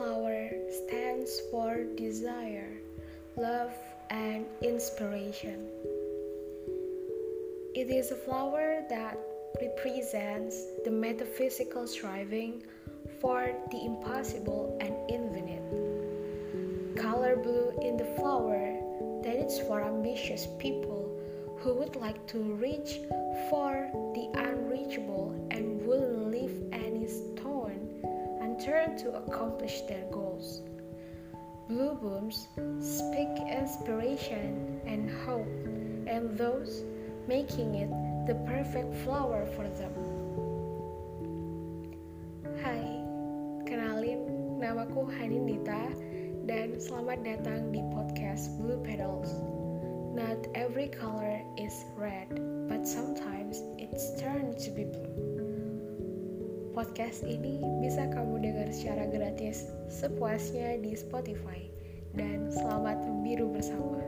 flower stands for desire, love, and inspiration. It is a flower that represents the metaphysical striving for the impossible and infinite. Color blue in the flower that is for ambitious people who would like to reach for unturned to accomplish their goals. Blue blooms speak inspiration and hope, and those making it the perfect flower for them. Hai, kenalin namaku Hanindita dan selamat datang di podcast Blue Petals. Not every color is red, but sometimes it's turned to be blue. Podcast ini bisa kamu secara gratis sepuasnya di Spotify. Dan selamat biru bersama.